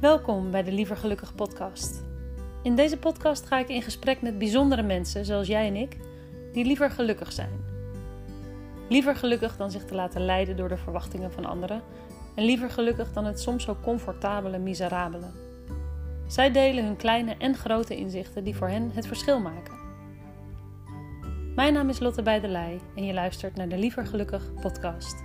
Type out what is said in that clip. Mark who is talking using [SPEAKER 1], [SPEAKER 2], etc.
[SPEAKER 1] Welkom bij de Liever Gelukkig podcast. In deze podcast ga ik in gesprek met bijzondere mensen zoals jij en ik, die liever gelukkig zijn. Liever gelukkig dan zich te laten leiden door de verwachtingen van anderen en liever gelukkig dan het soms zo comfortabele miserabele. Zij delen hun kleine en grote inzichten die voor hen het verschil maken. Mijn naam is Lotte Bijdelij en je luistert naar de Liever Gelukkig podcast.